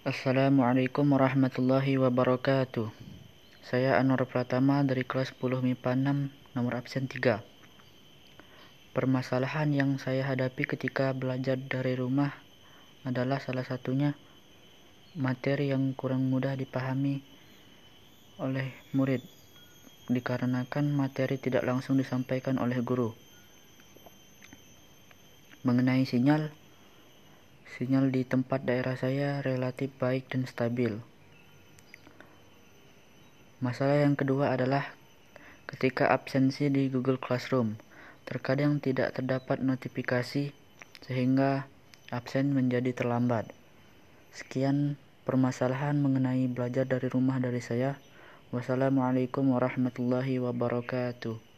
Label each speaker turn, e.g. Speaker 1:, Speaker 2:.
Speaker 1: Assalamualaikum warahmatullahi wabarakatuh. Saya Anwar Pratama dari kelas 10 MIPA 6, nomor absen 3. Permasalahan yang saya hadapi ketika belajar dari rumah adalah salah satunya materi yang kurang mudah dipahami oleh murid dikarenakan materi tidak langsung disampaikan oleh guru. Mengenai sinyal, Sinyal di tempat daerah saya relatif baik dan stabil. Masalah yang kedua adalah ketika absensi di Google Classroom. Terkadang tidak terdapat notifikasi sehingga absen menjadi terlambat. Sekian permasalahan mengenai belajar dari rumah dari saya. Wassalamualaikum warahmatullahi wabarakatuh.